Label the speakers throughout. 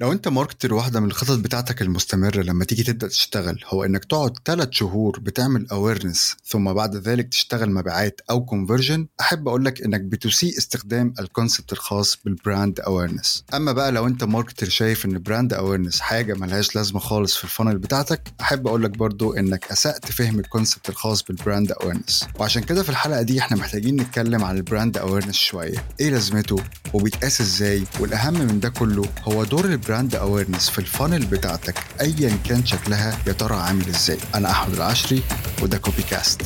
Speaker 1: لو انت marketer واحدة من الخطط بتاعتك المستمرة لما تيجي تبدأ تشتغل هو انك تقعد ثلاث شهور بتعمل awareness ثم بعد ذلك تشتغل مبيعات أو conversion أحب أقول لك إنك بتسيء استخدام ال concept الخاص بال brand awareness أما بقى لو انت marketer شايف إن brand awareness حاجة ملهاش لازمة خالص في ال funnel بتاعتك أحب أقول لك برضو إنك أسأت فهم ال concept الخاص بال brand awareness وعشان كده في الحلقة دي إحنا محتاجين نتكلم عن ال brand awareness شوية. إيه لازمته؟ وبيتقاس إزاي؟ والأهم من ده كله هو دور awareness في ال funnel بتاعتك ايا كان شكلها يا ترى عامل إزاي. أنا أحمد العشري وده كوبي كاست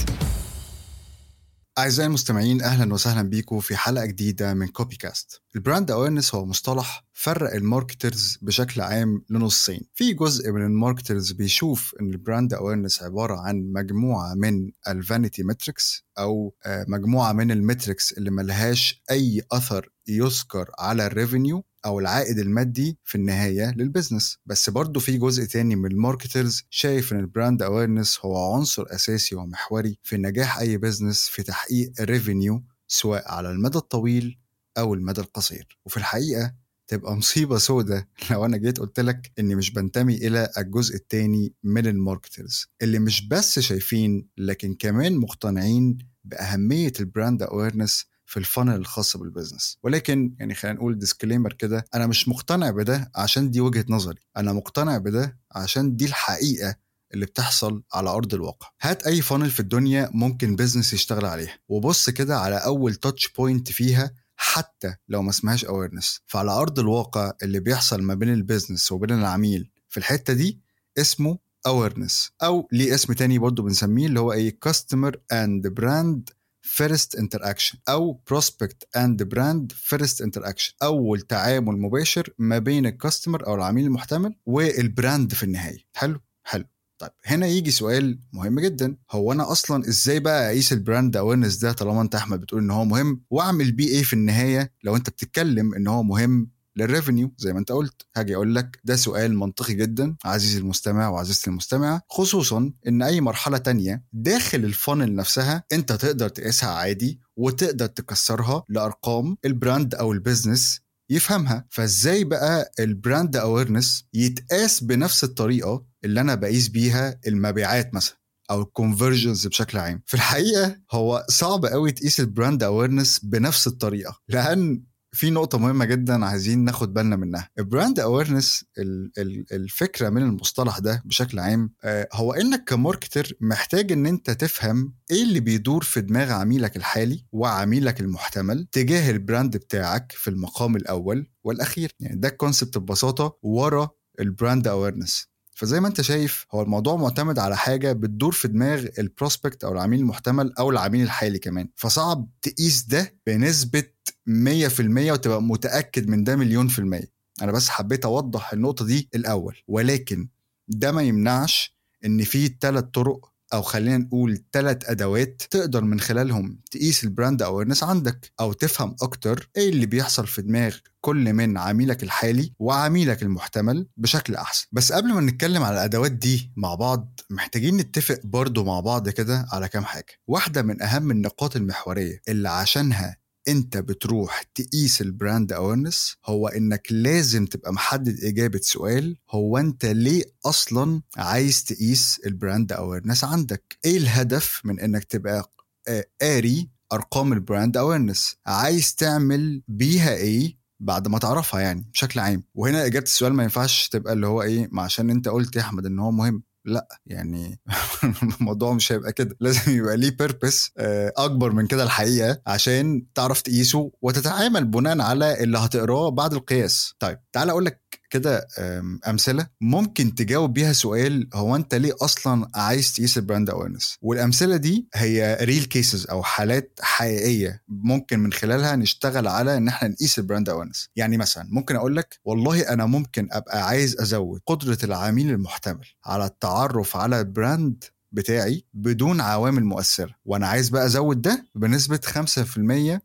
Speaker 1: أعزائي المستمعين أهلا وسهلا بيكم في حلقة جديدة من كوبي كاست ال brand awareness هو مصطلح فرق ال marketers بشكل عام لنصين في جزء من ال marketers بيشوف إن ال brand awareness عبارة عن مجموعة من ال vanity metrics أو مجموعة من ال metrics اللي ملهاش أي أثر يذكر على ال revenue أو العائد المادي في النهاية لل business بس برضه في جزء تاني من ال marketers شايف إن ال brand awareness هو عنصر أساسي ومحوري في نجاح أي business في تحقيق ال revenue سواء على المدى الطويل أو المدى القصير. وفي الحقيقة تبقى مصيبة سودة لو أنا جيت قلت لك إني مش بنتمي إلى الجزء التاني من ال marketers. اللي مش بس شايفين لكن كمان مقتنعين بأهمية ال brand awareness في ال funnel الخاصة بال business ولكن يعني خلينا نقول disclaimer كده أنا مش مقتنع بده عشان دي وجهة نظري. أنا مقتنع بده عشان دي الحقيقة اللي بتحصل على أرض الواقع. هات أي funnel في الدنيا ممكن business يشتغل عليها. وبص كده على أول touch point فيها حتى لو ما اسمهاش awareness فعلى أرض الواقع اللي بيحصل ما بين ال business وبين العميل في الحتة دي اسمه awareness أو ليه اسم تاني برضه بنسميه اللي هو إيه؟ customer and brand first interaction أو prospect and brand first interaction أول تعامل مباشر ما بين ال customer أو العميل المحتمل وال brand في النهاية. حلو؟ حلو. طيب هنا يجي سؤال مهم جدا. هو أنا أصلا إزاي بقى أقيس ال brand awareness ده طالما أنت أحمد بتقول إن هو مهم؟ وأعمل بيه إيه في النهاية؟ لو أنت بتتكلم إن هو مهم لل revenue زي ما انت قلت. هاجي أقول لك ده سؤال منطقي جدا عزيزي المستمع وعزيزتي المستمعة خصوصا إن أي مرحلة تانية داخل ال funnel نفسها أنت تقدر تقيسها عادي وتقدر تكسرها لأرقام ال brand أو ال business يفهمها. فإزاي بقى ال brand awareness يتقاس بنفس الطريقة اللي أنا بقيس بيها المبيعات مثلا أو ال conversions بشكل عام؟ في الحقيقة هو صعب قوي تقيس ال brand awareness بنفس الطريقة لأن في نقطة مهمة جدا عايزين ناخد بالنا منها. ال brand awareness الفكرة من المصطلح ده بشكل عام هو إنك ك marketer محتاج إن أنت تفهم إيه اللي بيدور في دماغ عميلك الحالي وعميلك المحتمل تجاه ال brand بتاعك في المقام الأول والأخير. يعني ده ال concept ببساطة ورا ال brand awareness فزي ما انت شايف هو الموضوع معتمد على حاجة بتدور في دماغ ال prospect أو العميل المحتمل أو العميل الحالي كمان. فصعب تقيس ده بنسبة 100% وتبقى متأكد من ده مليون في المية. أنا بس حبيت أوضح النقطة دي الأول. ولكن ده ما يمنعش إن في ثلاث طرق أو خلينا نقول ثلاث أدوات تقدر من خلالهم تقيس الـ brand awareness عندك أو تفهم أكتر إيه اللي بيحصل في دماغ كل من عميلك الحالي وعميلك المحتمل بشكل أحسن. بس قبل ما نتكلم على الأدوات دي مع بعض محتاجين نتفق برضو مع بعض كده على كام حاجة. واحدة من أهم النقاط المحورية اللي عشانها انت بتروح تقيس الـ brand awareness هو انك لازم تبقى محدد إجابة سؤال هو انت ليه أصلا عايز تقيس الـ brand awareness عندك؟ إيه الهدف من إنك تبقى قاري أرقام الـ brand awareness عايز تعمل بيها إيه بعد ما تعرفها يعني بشكل عام؟ وهنا إجابة السؤال ما ينفعش تبقى اللي هو إيه عشان أنت قلت يا أحمد إن هو مهم. لأ يعني الموضوع مش هيبقى كده. لازم يبقى ليه purpose أكبر من كده الحقيقة عشان تعرف تقيسه وتتعامل بناء على اللي هتقراه بعد القياس. طيب تعال أقول لك كده أمثلة ممكن تجاوب بيها سؤال هو أنت ليه أصلا عايز تقيس الـ brand awareness والأمثلة دي هي real cases أو حالات حقيقية ممكن من خلالها نشتغل على إن إحنا نقيس الـ brand awareness يعني مثلا ممكن أقول لك والله أنا ممكن أبقى عايز أزود قدرة العميل المحتمل على التعرف على الـ brand بتاعي بدون عوامل مؤثرة. وأنا عايز بقى أزود ده بنسبة 5%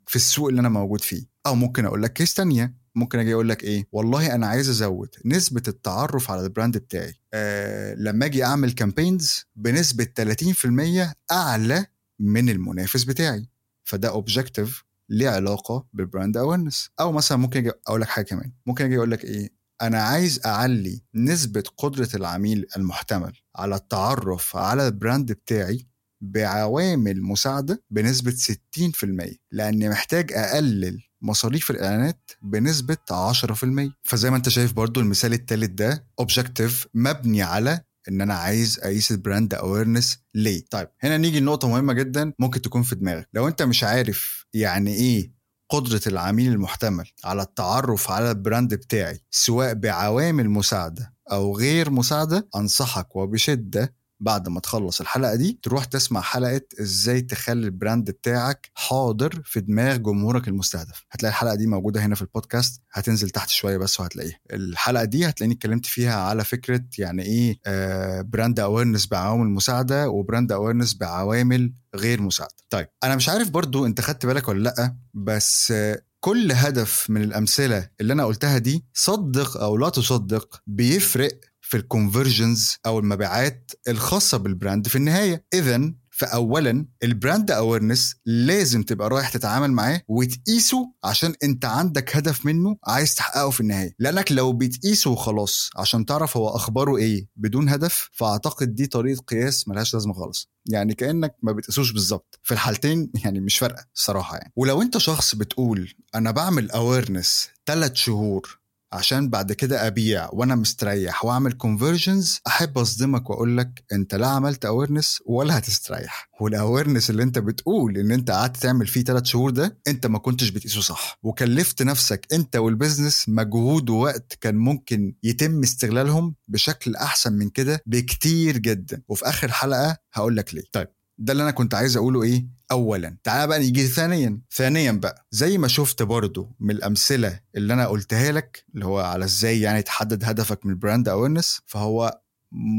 Speaker 1: في السوق اللي أنا موجود فيه. أو ممكن أقول لك case تانية. ممكن أجي أقول لك إيه؟ والله أنا عايز أزود نسبة التعرف على الـ brand بتاعي. آه لما أجي أعمل campaigns بنسبة 30% أعلى من المنافس بتاعي. فده objective ليه علاقه بالـ brand awareness أو مثلا ممكن أجي أقول لك حاجة كمان. ممكن أجي أقول لك إيه؟ أنا عايز أعلي نسبة قدرة العميل المحتمل على التعرف على الـ brand بتاعي بعوامل مساعدة بنسبة 60% لأني محتاج أقلل مصاريف الإعلانات بنسبة 10% فزي ما أنت شايف برضو المثال الثالث ده objective مبني على إن أنا عايز أقيس الـ brand awareness ليه. طيب هنا نيجي لنقطة مهمة جدا ممكن تكون في دماغك. لو أنت مش عارف يعني إيه قدرة العميل المحتمل على التعرف على الـ brand بتاعي سواء بعوامل مساعدة أو غير مساعدة أنصحك وبشدة بعد ما تخلص الحلقة دي تروح تسمع حلقة إزاي تخلي الـ brand بتاعك حاضر في دماغ جمهورك المستهدف. هتلاقي الحلقة دي موجودة هنا في البودكاست هتنزل تحت شوية بس وهتلاقيها. الحلقة دي هتلاقيني اتكلمت فيها على فكرة يعني إيه آه brand awareness بعوامل مساعدة و brand awareness بعوامل غير مساعدة. طيب أنا مش عارف برضو أنت خدت بالك ولا لأ بس آه كل هدف من الأمثلة اللي أنا قلتها دي صدق أو لا تصدق بيفرق في الـ conversions أو المبيعات الخاصة بالـ brand في النهاية. اذا فاولا الـ brand awareness لازم تبقى رايح تتعامل معاه وتقيسه عشان أنت عندك هدف منه عايز تحققه في النهاية. لأنك لو بتقيسه وخلاص عشان تعرف هو أخباره إيه بدون هدف فأعتقد دي طريقة قياس ملهاش لازمة خالص. يعني كأنك ما بتقيسوش بالظبط. في الحالتين يعني مش فارقة الصراحه يعني. ولو أنت شخص بتقول أنا بعمل awareness ثلاث شهور عشان بعد كده أبيع وأنا مستريح وأعمل conversions أحب أصدمك وأقول لك أنت لا عملت awareness ولا هتستريح. والـ awareness اللي أنت بتقول إن أنت قعدت تعمل فيه ثلاث شهور ده أنت ما كنتش بتقيسه صح. وكلفت نفسك أنت والـ business مجهود ووقت كان ممكن يتم استغلالهم بشكل أحسن من كده بكتير جدا. وفي آخر حلقة هقول لك ليه. طيب ده اللي أنا كنت عايز أقوله إيه؟ اولا تعال بقى نيجي ثانيا ثانيا بقى زي ما شفت برضو من الأمثلة اللي أنا قلتها لك اللي هو على إزاي يعني تحدد هدفك من الـ brand awareness فهو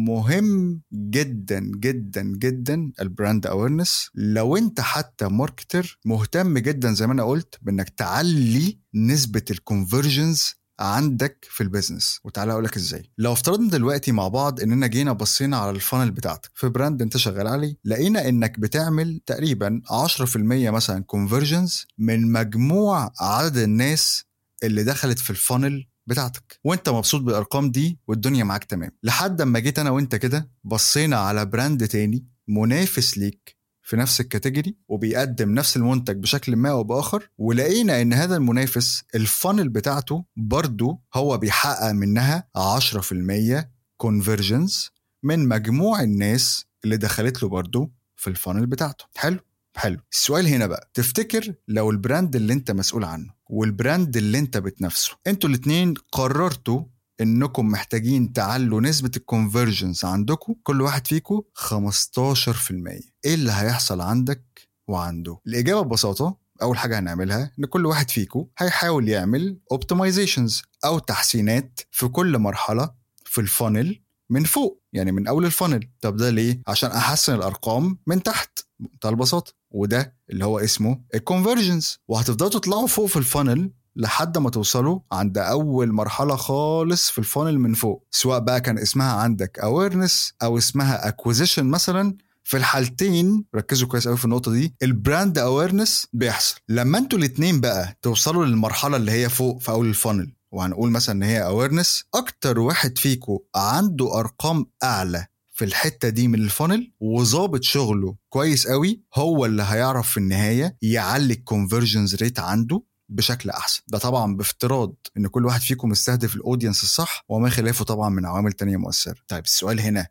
Speaker 1: مهم جدا جدا جدا الـ brand awareness لو أنت حتى marketer مهتم جدا زي ما أنا قلت بإنك تعلي نسبة الـ conversions عندك في الـ business وتعالى أقول لك إزاي. لو افترضنا دلوقتي مع بعض إننا جينا بصينا على الـ funnel بتاعتك في brand أنت شغال عليه لقينا إنك بتعمل تقريبا 10% مثلا conversions من مجموع عدد الناس اللي دخلت في الـ funnel بتاعتك. وأنت مبسوط بالأرقام دي والدنيا معاك تمام. لحد أما جيت أنا وأنت كده بصينا على brand تاني منافس ليك في نفس الـ category وبيقدم نفس المنتج بشكل ما أو بآخر ولقينا إن هذا المنافس الـ funnel بتاعته برضو هو بيحقق منها 10% conversions من مجموع الناس اللي دخلت له برضو في الـ funnel بتاعته. حلو؟ حلو. السؤال هنا بقى تفتكر لو الـ brand اللي أنت مسؤول عنه والـ brand اللي أنت بتنافسه أنتوا الاتنين قررتوا إنكم محتاجين تعلوا نسبة الـ conversions عندكم كل واحد فيكم 15% إيه اللي هيحصل عندك وعنده؟ الإجابة ببساطة أول حاجة هنعملها إن كل واحد فيكم هيحاول يعمل optimizations أو تحسينات في كل مرحلة في الـ funnel من فوق يعني من أول الـ funnel طب ده ليه؟ عشان أحسن الأرقام من تحت. بمنتهى البساطة. وده اللي هو اسمه الـ conversions وهتفضلوا تطلعوا فوق في الـ funnel لحد ما توصلوا عند أول مرحلة خالص في الـ funnel من فوق. سواء بقى كان اسمها عندك awareness أو اسمها acquisition مثلا في الحالتين ركزوا كويس قوي في النقطة دي الـ brand awareness بيحصل. لما أنتوا الاثنين بقى توصلوا للمرحلة اللي هي فوق في أول الـ funnel وهنقول مثلا إن هي awareness أكتر واحد فيكم عنده أرقام أعلى في الحتة دي من الـ funnel وظابط شغله كويس قوي هو اللي هيعرف في النهاية يعلي الـ conversions rate عنده بشكل أحسن. ده طبعا بافتراض إن كل واحد فيكم مستهدف الـ audience الصح وما خلافه طبعا من عوامل تانية مؤثرة. طيب السؤال هنا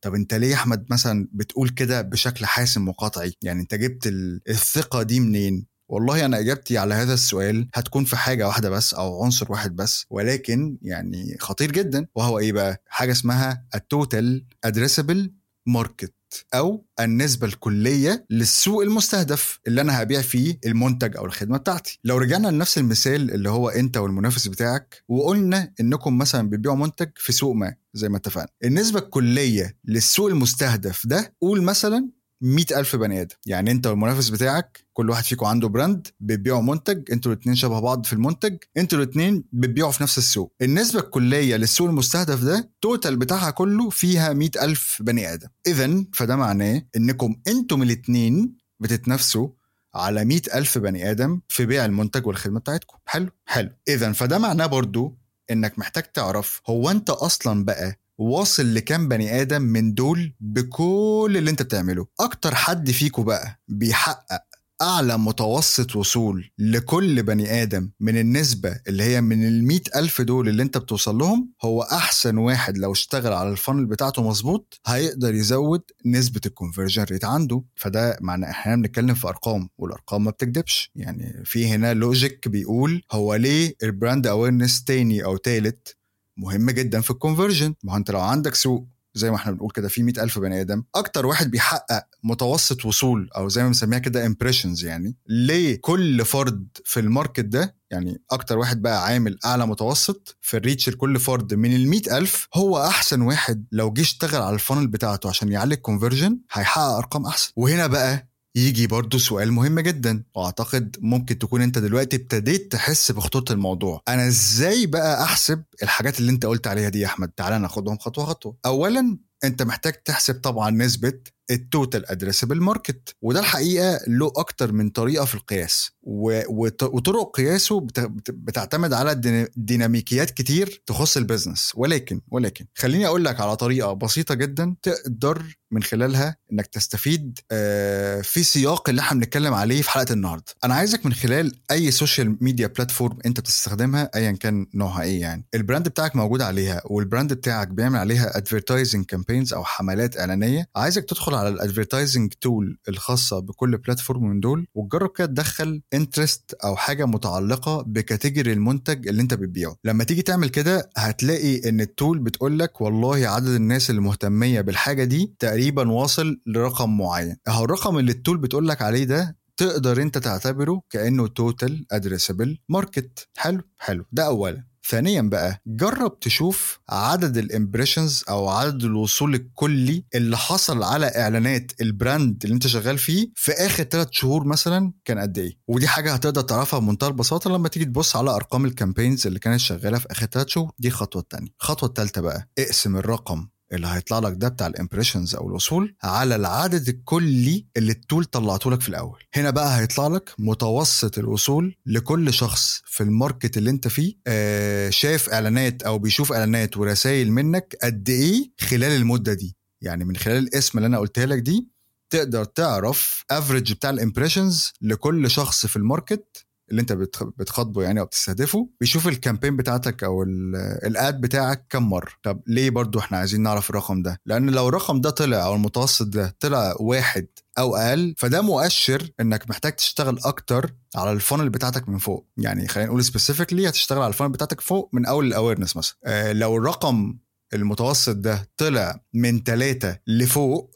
Speaker 1: طب أنت ليه يا أحمد مثلا بتقول كده بشكل حاسم وقطعي؟ يعني أنت جبت الثقة دي منين؟ والله أنا إجابتي على هذا السؤال هتكون في حاجة واحدة بس أو عنصر واحد بس ولكن يعني خطير جدا. وهو إيه بقى؟ حاجة اسمها الـ total addressable market أو النسبة الكلية للسوق المستهدف اللي أنا هبيع فيه المنتج أو الخدمة بتاعتي. لو رجعنا لنفس المثال اللي هو أنت والمنافس بتاعك وقلنا إنكم مثلا بتبيعوا منتج في سوق ما زي ما اتفقنا. النسبة الكلية للسوق المستهدف ده قول مثلا مئة ألف بني آدم. يعني أنت والمنافس بتاعك كل واحد فيكم عنده brand بتبيعوا منتج أنتوا الاثنين شبه بعض في المنتج أنتوا الاثنين بتبيعوا في نفس السوق. النسبة الكلية للسوق المستهدف ده total بتاعها كله فيها مئة ألف بني آدم. إذا فده معناه إنكم أنتم الاثنين بتتنافسوا على مئة ألف بني آدم في بيع المنتج والخدمة بتاعتكم. حلو؟ حلو. إذا فده معناه برضو إنك محتاج تعرف هو أنت أصلا بقى واصل لكام بني آدم من دول بكل اللي انت بتعمله. أكتر حد فيكو بقى بيحقق أعلى متوسط وصول لكل بني آدم من النسبة اللي هي من المئة ألف دول اللي أنت بتوصل لهم هو أحسن واحد لو اشتغل على الـ funnel بتاعته مظبوط هيقدر يزود نسبة الـ conversion rate عنده. فده معنى إحنا بنتكلم في أرقام والأرقام ما بتكدبش. يعني في هنا logic بيقول هو ليه الـ brand awareness تاني أو تالت مهم جدا في الـ conversion ما أنت لو عندك سوق زي ما إحنا بنقول كده في مئة ألف بني آدم أكتر واحد بيحقق متوسط وصول أو زي ما بنسميها كده impressions يعني لكل فرد في الـ market ده يعني أكتر واحد بقى عامل أعلى متوسط في الـ reach لكل فرد من ال ألف هو أحسن واحد لو جه اشتغل على الـ funnel بتاعته عشان يعلي الـ conversion هيحقق أرقام أحسن. وهنا بقى يجي برضو سؤال مهم جدا وأعتقد ممكن تكون أنت دلوقتي ابتديت تحس بخطورة الموضوع. أنا إزاي بقى أحسب الحاجات اللي أنت قلت عليها دي يا أحمد؟ تعالى ناخدهم خطوة خطوة. اولا أنت محتاج تحسب طبعا نسبة الـ total addressable market وده الحقيقة له أكتر من طريقة في القياس. وطرق قياسه بتعتمد على ديناميكيات كتير تخص الـ business ولكن ولكن خليني أقول لك على طريقة بسيطة جدا تقدر من خلالها إنك تستفيد آه، في سياق اللي إحنا بنتكلم عليه في حلقة النهارده. أنا عايزك من خلال أي social media platform أنت بتستخدمها ايا كان نوعها إيه يعني. الـ brand بتاعك موجود عليها والـ brand بتاعك بيعمل عليها advertising campaigns أو حملات إعلانية. عايزك تدخل على الـ advertising tool الخاصة بكل platform من دول وتجرب كده تدخل interest أو حاجة متعلقة بـ category المنتج اللي أنت بتبيعه. لما تيجي تعمل كده هتلاقي إن الـ tool بتقول لك والله عدد الناس اللي مهتمة بالحاجة دي تقريبا واصل لرقم معين. أهو الرقم اللي الـ tool بتقول لك عليه ده تقدر أنت تعتبره كأنه total addressable market حلو حلو. ده اولا. ثانيا بقى جرب تشوف عدد الـ impressions أو عدد الوصول الكلي اللي حصل على إعلانات الـ brand اللي أنت شغال فيه في آخر ثلاث شهور مثلا كان قد إيه؟ ودي حاجة هتقدر تعرفها بمنتهى البساطة لما تيجي تبص على أرقام الـ campaigns اللي كانت شغالة في آخر ثلاث شهور. دي الخطوه الثانية الخطوه الثالثه بقى اقسم الرقم. اللي هيطلع لك ده بتاع الـ impressions أو الوصول على العدد الكلي اللي الـ tool طلعته لك في الأول. هنا بقى هيطلع لك متوسط الوصول لكل شخص في الـ market اللي أنت فيه آه شاف إعلانات أو بيشوف إعلانات ورسائل منك قد إيه خلال المدة دي. يعني من خلال القسمة اللي أنا قلتها لك دي تقدر تعرف average بتاع الـ impressions لكل شخص في الـ market اللي انت بتخاطبه يعني أو بتستهدفه بيشوف الـ campaign بتاعتك أو الـ ad بتاعك كم مرة. طب ليه برضو إحنا عايزين نعرف الرقم ده؟ لأن لو الرقم ده طلع أو المتوسط ده طلع واحد أو أقل فده مؤشر إنك محتاج تشتغل أكتر على الـ funnel بتاعتك من فوق. يعني خلينا نقول specifically هتشتغل على الـ funnel بتاعتك فوق من أول الـ awareness مثلا. آه لو الرقم المتوسط ده طلع من ثلاثة لفوق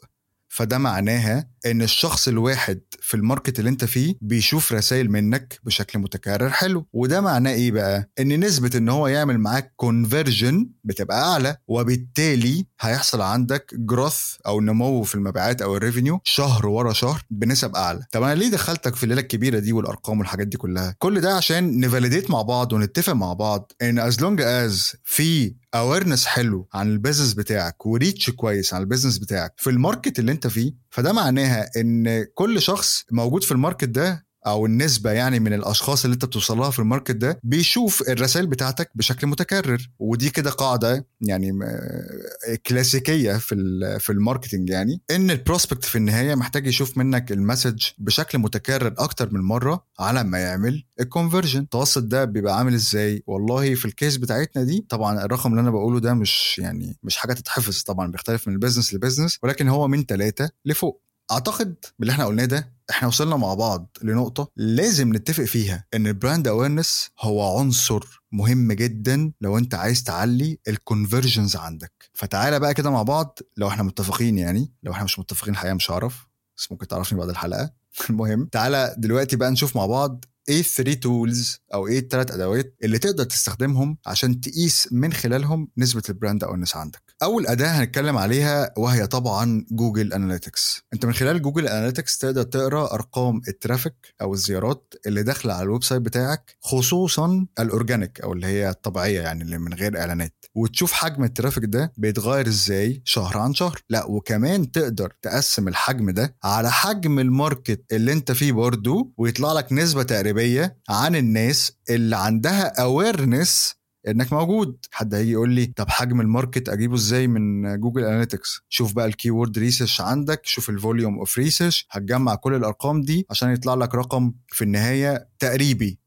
Speaker 1: فده معناها إن الشخص الواحد في الـ market اللي أنت فيه بيشوف رسائل منك بشكل متكرر حلو. وده معناه إيه بقى؟ إن نسبة إن هو يعمل معاك conversion بتبقى أعلى وبالتالي هيحصل عندك growth أو نمو في المبيعات أو الـ revenue شهر ورا شهر بنسب أعلى. طب أنا ليه دخلتك في الليلة الكبيرة دي والأرقام والحاجات دي كلها؟ كل ده عشان نـ validate مع بعض ونتفق مع بعض إن as long as في awareness حلو عن الـ business بتاعك و reach كويس عن الـ business بتاعك في الـ market اللي انت فيه فده معناها إن كل شخص موجود في الـ market ده أو النسبة يعني من الأشخاص اللي أنت بتوصل لها في الـ market ده بيشوف الرسائل بتاعتك بشكل متكرر. ودي كده قاعدة يعني كلاسيكية في في ال marketing يعني. إن ال prospect في النهاية محتاج يشوف منك ال message بشكل متكرر أكتر من مرة على ما يعمل ال conversion المتوسط ده بيبقى عامل إزاي؟ والله في ال case بتاعتنا دي طبعا الرقم اللي أنا بقوله ده مش يعني مش حاجة تتحفظ طبعا بيختلف من ال business ل business ولكن هو من ثلاثة لفوق. أعتقد باللي إحنا قلناه ده إحنا وصلنا مع بعض لنقطة لازم نتفق فيها إن ال brand awareness هو عنصر مهم جدا لو أنت عايز تعلي ال conversions عندك. فتعالى بقى كده مع بعض لو إحنا متفقين يعني. لو إحنا مش متفقين الحقيقة مش هعرف. بس ممكن تعرفني بعد الحلقة. المهم تعالى دلوقتي بقى نشوف مع بعض إيه ال three tools أو إيه الثلاث أدوات اللي تقدر تستخدمهم عشان تقيس من خلالهم نسبة ال brand awareness عندك. أول أداة هنتكلم عليها وهي طبعا Google Analytics أنت من خلال Google Analytics تقدر تقرأ أرقام ال traffic أو الزيارات اللي داخلة على ال website بتاعك خصوصا ال organic أو اللي هي الطبيعية يعني اللي من غير إعلانات. وتشوف حجم ال traffic ده بيتغير إزاي شهر عن شهر. لا وكمان تقدر تقسم الحجم ده على حجم ال market اللي أنت فيه برضه ويطلع لك نسبة تقريبية عن الناس اللي عندها awareness إنك موجود. حد هيجي يقول لي طب حجم ال market أجيبه إزاي من Google Analytics شوف بقى ال keyword research عندك شوف ال volume of research هتجمع كل الأرقام دي عشان يطلع لك رقم في النهاية تقريبي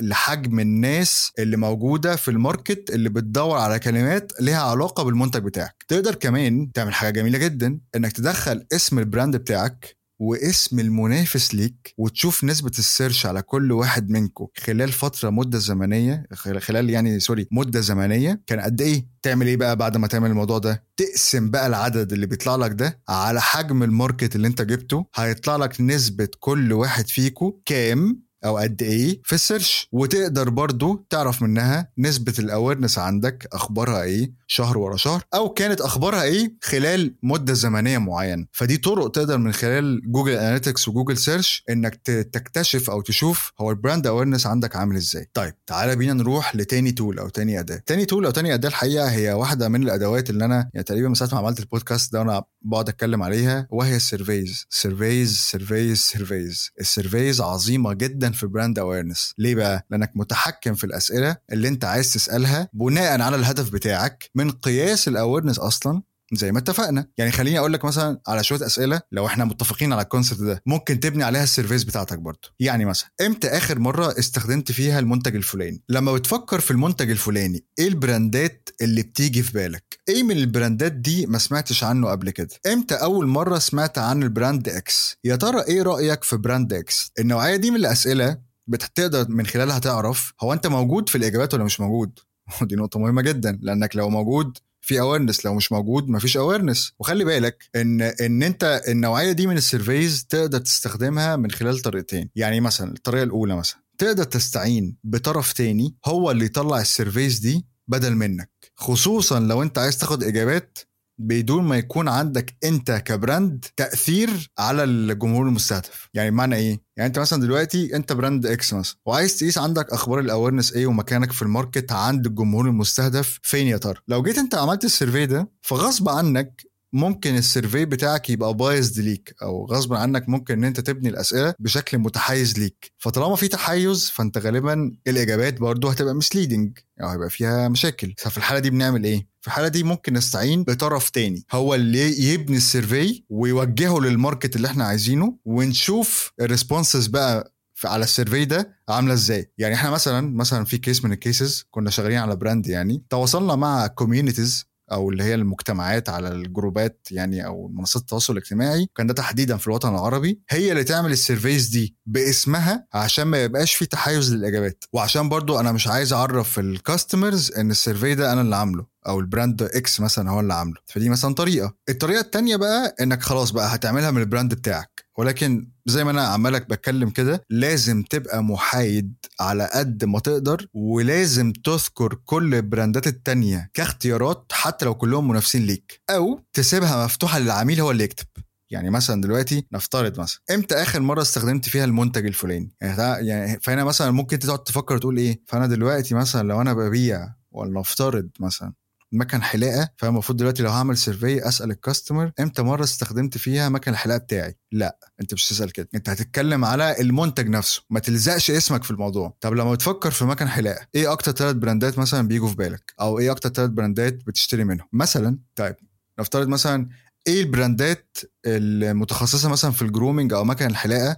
Speaker 1: لحجم الناس اللي موجودة في ال market اللي بتدور على كلمات ليها علاقة بالمنتج بتاعك. تقدر كمان تعمل حاجة جميلة جدا إنك تدخل اسم ال brand بتاعك واسم المنافس ليك وتشوف نسبة ال search على كل واحد منكم خلال فترة مدة زمنية خلال يعني sorry مدة زمنية كان قد إيه تعمل إيه بقى بعد ما تعمل الموضوع ده؟ تقسم بقى العدد اللي بيطلع لك ده على حجم ال market اللي أنت جبته هيطلع لك نسبة كل واحد فيكم كام أو قد إيه في ال search. وتقدر برضو تعرف منها نسبة ال awareness عندك أخبارها إيه شهر ورا شهر. أو كانت أخبارها إيه؟ خلال مدة زمنية معينة. فدي طرق تقدر من خلال Google Analytics و Google Search إنك تكتشف أو تشوف هو ال brand awareness عندك عامل إزاي. طيب تعالى بينا نروح لتاني tool أو تاني أداة. تاني tool أو تاني أداة الحقيقة هي واحدة من الأدوات اللي أنا يعني تقريبا من ساعة ما عملت البودكاست ده وأنا بقعد أتكلم عليها وهي ال surveys surveys surveys surveys ال surveys عظيمة جدا في brand awareness ليه بقى؟ لأنك متحكم في الأسئلة اللي أنت عايز تسألها بناء على الهدف بتاعك من قياس ال awareness أصلا زي ما اتفقنا. يعني خليني أقول لك مثلا على شوية أسئلة لو إحنا متفقين على ال concept ده ممكن تبني عليها ال surveys بتاعتك برضه. يعني مثلا إمتى آخر مرة استخدمت فيها المنتج الفلاني؟ لما بتفكر في المنتج الفلاني إيه البراندات اللي بتيجي في بالك؟ إيه من البراندات دي ما سمعتش عنه قبل كده؟ إمتى أول مرة سمعت عن ال brand X؟ يا ترى إيه رأيك في brand X؟ النوعية دي من الأسئلة بتقدر من خلالها تعرف هو أنت موجود في الإجابات ولا مش موجود. دي نقطة مهمة جدا لأنك لو موجود في awareness لو مش موجود مفيش awareness وخلي بالك إن إن أنت النوعية دي من ال surveys تقدر تستخدمها من خلال طريقتين. يعني مثلا الطريقة الأولى مثلا تقدر تستعين بطرف تاني هو اللي يطلع ال surveys دي بدل منك. خصوصا لو أنت عايز تاخد إجابات بدون ما يكون عندك انت ك brand تأثير على الجمهور المستهدف. يعني معنى إيه؟ يعني انت مثلا دلوقتي انت brand X مثلا وعايز تقيس عندك أخبار ال awareness إيه ومكانك في ال market عند الجمهور المستهدف فين يا ترى؟ لو جيت انت عملت ال survey ده فغصب عنك ممكن ال survey بتاعك يبقى بايظ ليك أو غصب عنك ممكن إن أنت تبني الأسئلة بشكل متحيز ليك. فطالما في تحيز فأنت غالبا الإجابات برضو هتبقى misleading أو هيبقى فيها مشاكل. ففي الحالة دي بنعمل إيه؟ في الحالة دي ممكن نستعين بطرف تاني. هو اللي يبني ال survey ويوجهه لل market اللي إحنا عايزينه ونشوف ال responses بقى على ال survey ده عاملة إزاي. يعني إحنا مثلا مثلا في case من ال cases كنا شغالين على brand يعني تواصلنا مع communities أو اللي هي المجتمعات على الجروبات يعني أو منصات التواصل الاجتماعي كان ده تحديدا في الوطن العربي هي اللي تعمل ال surveys دي باسمها عشان ما يبقاش في تحيز للإجابات. وعشان برضو أنا مش عايز أعرف ال customers إن ال survey ده أنا اللي عامله أو ال brand X مثلا هو اللي عامله. فدي مثلا طريقة. الطريقة التانية بقى إنك خلاص بقى هتعملها من ال brand بتاعك. ولكن زي ما أنا عمالك بتكلم كده لازم تبقى محايد على قد ما تقدر ولازم تذكر كل البراندات التانية كاختيارات حتى لو كلهم منافسين ليك أو تسيبها مفتوحة للعميل هو اللي يكتب. يعني مثلا دلوقتي نفترض مثلا إمتى آخر مرة استخدمت فيها المنتج الفلاني؟ يعني, يعني فهنا مثلا ممكن تقعد تفكر تقول إيه؟ فأنا دلوقتي مثلا لو أنا ببيع ولنفترض مثلا مكن حلاقة فالمفروض دلوقتي لو هعمل survey أسأل ال customer إمتى مرة استخدمت فيها مكن الحلاقة بتاعي؟ لا أنت مش تسال كده أنت هتتكلم على المنتج نفسه ما تلزقش اسمك في الموضوع. طب لما تفكر في مكن حلاقة إيه أكتر ثلاث براندات مثلا بيجوا في بالك؟ أو إيه أكتر ثلاث براندات بتشتري منهم؟ مثلا طيب نفترض مثلا إيه الـ brands المتخصصة مثلا في الـ grooming أو مكان الحلاقة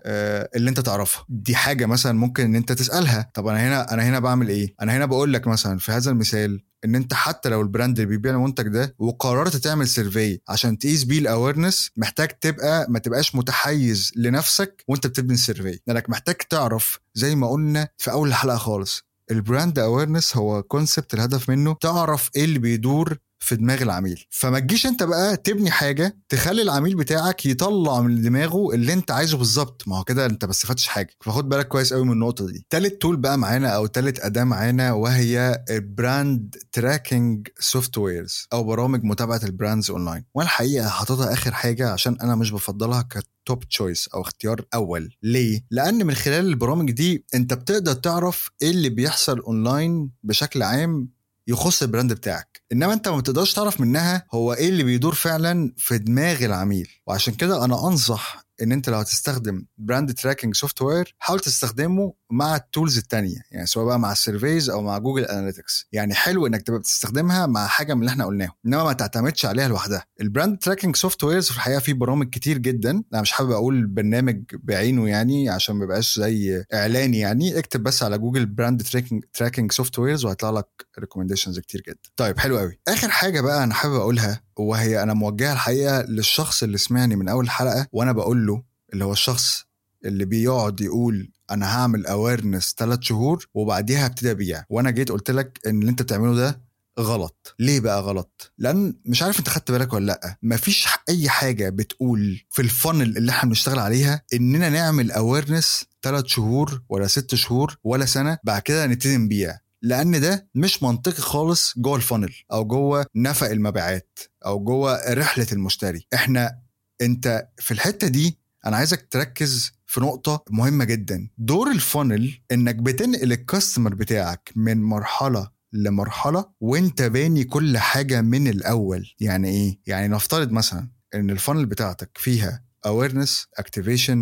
Speaker 1: اللي انت تعرفها؟ دي حاجة مثلا ممكن إن انت تسألها. طب أنا هنا أنا هنا بعمل إيه؟ أنا هنا بقول لك مثلا في هذا المثال إن انت حتى لو الـ brand اللي بيبيع المنتج ده وقررت تعمل survey عشان تقيس بيه الـ awareness محتاج تبقى ما تبقاش متحيز لنفسك وانت بتبني الـ survey لأنك محتاج تعرف زي ما قلنا في أول الحلقة خالص الـ brand awareness هو concept الهدف منه تعرف إيه اللي بيدور في دماغ العميل. فما تجيش انت بقى تبني حاجة تخلي العميل بتاعك يطلع من دماغه اللي انت عايزه بالظبط. ما هو كده انت ما استفدتش حاجة. فخد بالك كويس قوي من النقطة دي. تالت tool بقى معانا أو تالت أداة معانا وهي الـ brand tracking softwares أو برامج متابعة الـ brands online وأنا الحقيقة حاططها آخر حاجة عشان أنا مش بفضلها ك top choice أو اختيار أول. ليه؟ لأن من خلال البرامج دي أنت بتقدر تعرف إيه اللي بيحصل اونلاين بشكل عام يخص الـ brand بتاعك. إنما أنت ما بتقدرش تعرف منها هو إيه اللي بيدور فعلا في دماغ العميل. وعشان كده أنا أنصح إن أنت لو هتستخدم brand tracking software حاول تستخدمه مع الـ tools التانية يعني سواء بقى مع الـ surveys أو مع Google Analytics يعني حلو إنك تبقى بتستخدمها مع حاجة من اللي إحنا قلناه إنما ما تعتمدش عليها لوحدها. الـ brand tracking softwares في الحقيقة في برامج كتير جدا. أنا مش حابب أقول برنامج بعينه يعني عشان ما يبقاش زي اعلاني يعني. اكتب بس على جوجل brand tracking tracking softwares وهيطلع لك recommendations كتير جدا. طيب حلو قوي آخر حاجة بقى أنا حابب أقولها وهي أنا موجهه الحقيقة للشخص اللي سمعني من أول الحلقة وأنا بقول اللي هو الشخص اللي بيقعد يقول أنا هعمل awareness ثلاث شهور وبعديها هبتدي أبيع. وأنا جيت قلت لك إن اللي أنت بتعمله ده غلط. ليه بقى غلط؟ لأن مش عارف أنت خدت بالك ولا لأ. مفيش أي حاجة بتقول في الـ funnel اللي إحنا بنشتغل عليها إننا نعمل awareness ثلاث شهور ولا ست شهور ولا سنة بعد كده نبتدي نبيع. لأن ده مش منطقي خالص جوه الـ funnel أو جوه نفق المبيعات أو جوه رحلة المشتري. إحنا أنت في الحتة دي أنا عايزك تركز في نقطة مهمة جدا. دور الـ funnel إنك بتنقل الـ customer بتاعك من مرحلة لمرحلة وأنت باني كل حاجة من الأول. يعني إيه؟ يعني نفترض مثلا إن الـ funnel بتاعتك فيها awareness activation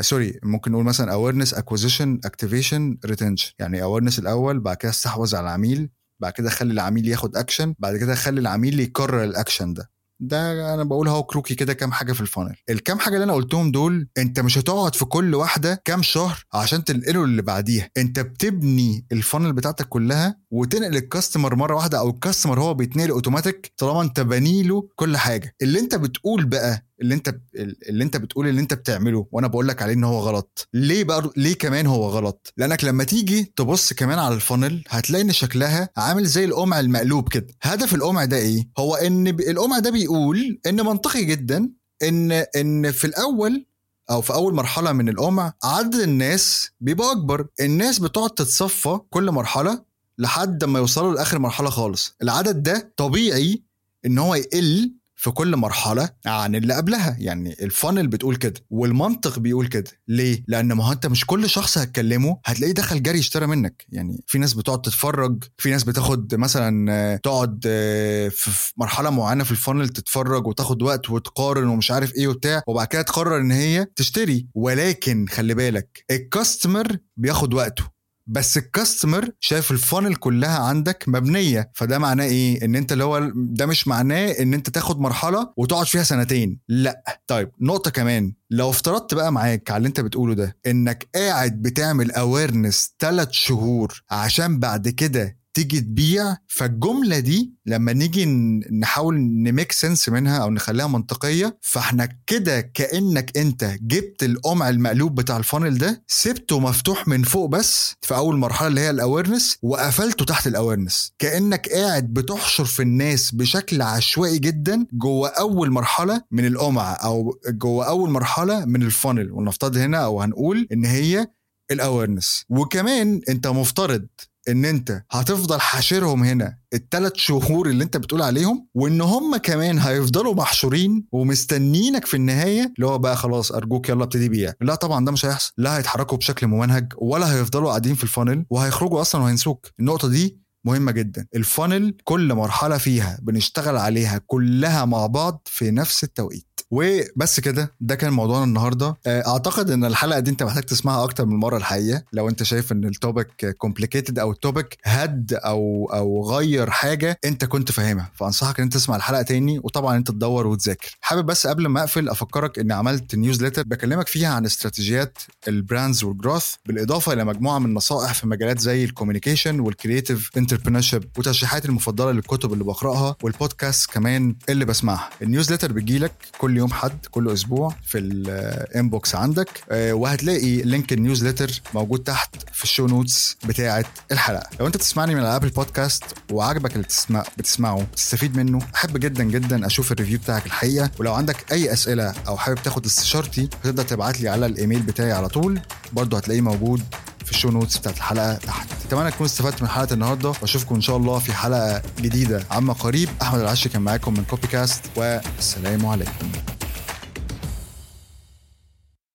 Speaker 1: sorry ممكن نقول مثلا awareness acquisition activation retention. يعني awareness الأول بعد كده استحوذ على العميل بعد كده خلي العميل ياخد اكشن بعد كده خلي العميل يكرر الاكشن ده. ده أنا بقول أهو كروكي كده كام حاجة في الـ funnel. الكام حاجة اللي أنا قلتهم دول أنت مش هتقعد في كل واحدة كام شهر عشان تنقله اللي بعديها. أنت بتبني الـ funnel بتاعتك كلها وتنقل الـ customer مرة واحدة أو الـ customer هو بيتنقل اوتوماتيك طالما أنت باني له كل حاجة. اللي أنت بتقول بقى اللي أنت اللي أنت بتقول اللي أنت بتعمله وأنا بقول لك عليه إن هو غلط. ليه بقى ليه كمان هو غلط؟ لأنك لما تيجي تبص كمان على الـ funnel هتلاقي إن شكلها عامل زي القمع المقلوب كده. هدف القمع ده إيه؟ هو إن القمع ده بيقول إن منطقي جدا إن إن في الأول أو في أول مرحلة من القمع عدد الناس بيبقى أكبر. الناس بتقعد تتصفى كل مرحلة لحد ما يوصلوا لآخر مرحلة خالص. العدد ده طبيعي إن هو يقل في كل مرحلة عن اللي قبلها. يعني الفانل بتقول كده والمنطق بيقول كده. ليه؟ لأن ما هو أنت مش كل شخص هتكلمه هتلاقيه دخل جري اشترى منك. يعني في ناس بتقعد تتفرج في ناس بتاخد مثلا تقعد في مرحلة معينة في الـ funnel تتفرج وتاخد وقت وتقارن ومش عارف إيه وبتاع وبعد كده تقرر إن هي تشتري. ولكن خلي بالك الـ customer بياخد وقته. بس الـ customer شايف الـ funnel كلها عندك مبنية. فده معناه إيه؟ إن أنت اللي هو ده مش معناه إن أنت تاخد مرحلة وتقعد فيها سنتين. لأ. طيب نقطة كمان. لو افترضت بقى معاك على اللي أنت بتقوله ده إنك قاعد بتعمل awareness ثلاث شهور عشان بعد كده تيجي تبيع فالجملة دي لما نيجي نحاول ن make sense منها أو نخليها منطقية فاحنا كده كأنك أنت جبت القمع المقلوب بتاع الـ funnel ده سبته مفتوح من فوق بس في أول مرحلة اللي هي الـ awareness وقفلته تحت الـ awareness. كأنك قاعد بتحشر في الناس بشكل عشوائي جدا جوه أول مرحلة من القمع أو جوه أول مرحلة من الـ funnel. ونفترض هنا أو هنقول إن هي الـ awareness. وكمان أنت مفترض إن أنت هتفضل حاشرهم هنا الثلاث شهور اللي أنت بتقول عليهم وإن هم كمان هيفضلوا محشورين ومستنينك في النهاية اللي هو بقى خلاص أرجوك يلا ابتدي بيع لا طبعا ده مش هيحصل. لا هيتحركوا بشكل ممنهج ولا هيفضلوا قاعدين في الـ funnel وهيخرجوا أصلا وهينسوك. النقطة دي مهمة جدا. الـ funnel كل مرحلة فيها بنشتغل عليها كلها مع بعض في نفس التوقيت. وبس كده ده كان موضوعنا النهارده. أعتقد إن الحلقة دي أنت محتاج تسمعها أكتر من مرة الحقيقة. لو أنت شايف إن الـ topic complicated أو الـ topic heavy أو أو غير حاجة أنت كنت فاهمها. فأنصحك إن أنت تسمع الحلقة تاني وطبعا أنت تدور وتذاكر. حابب بس قبل ما أقفل أفكرك إني عملت newsletter بكلمك فيها عن استراتيجيات الـ brands والـ growth بالإضافة إلى مجموعة من النصائح في مجالات زي الـ communication والـ creative entrepreneurship وترشيحاتي المفضلة للكتب اللي بقرأها والبودكاست كمان اللي بسمعها. الـ newsletter بتجيلك كل يوم حد كل أسبوع في الـ inbox عندك. وهتلاقي link الـ newsletter موجود تحت في الـ show notes بتاعه الحلقة. لو انت بتسمعني من Apple Podcast وعجبك اللي بتسمع بتسمعه تستفيد منه أحب جدا جدا أشوف الـ review بتاعك الحقيقة. ولو عندك أي أسئلة أو حابب تاخد استشارتي تقدر تبعت لي على الإيميل بتاعي على طول. برضه هتلاقيه موجود في الـ show notes بتاعت الحلقة تحت. أتمنى تكونوا استفدت من حلقة النهارده وأشوفكم إن شاء الله في حلقة جديدة. عما قريب أحمد العشي كان معاكم من كوبي كاست والسلام عليكم.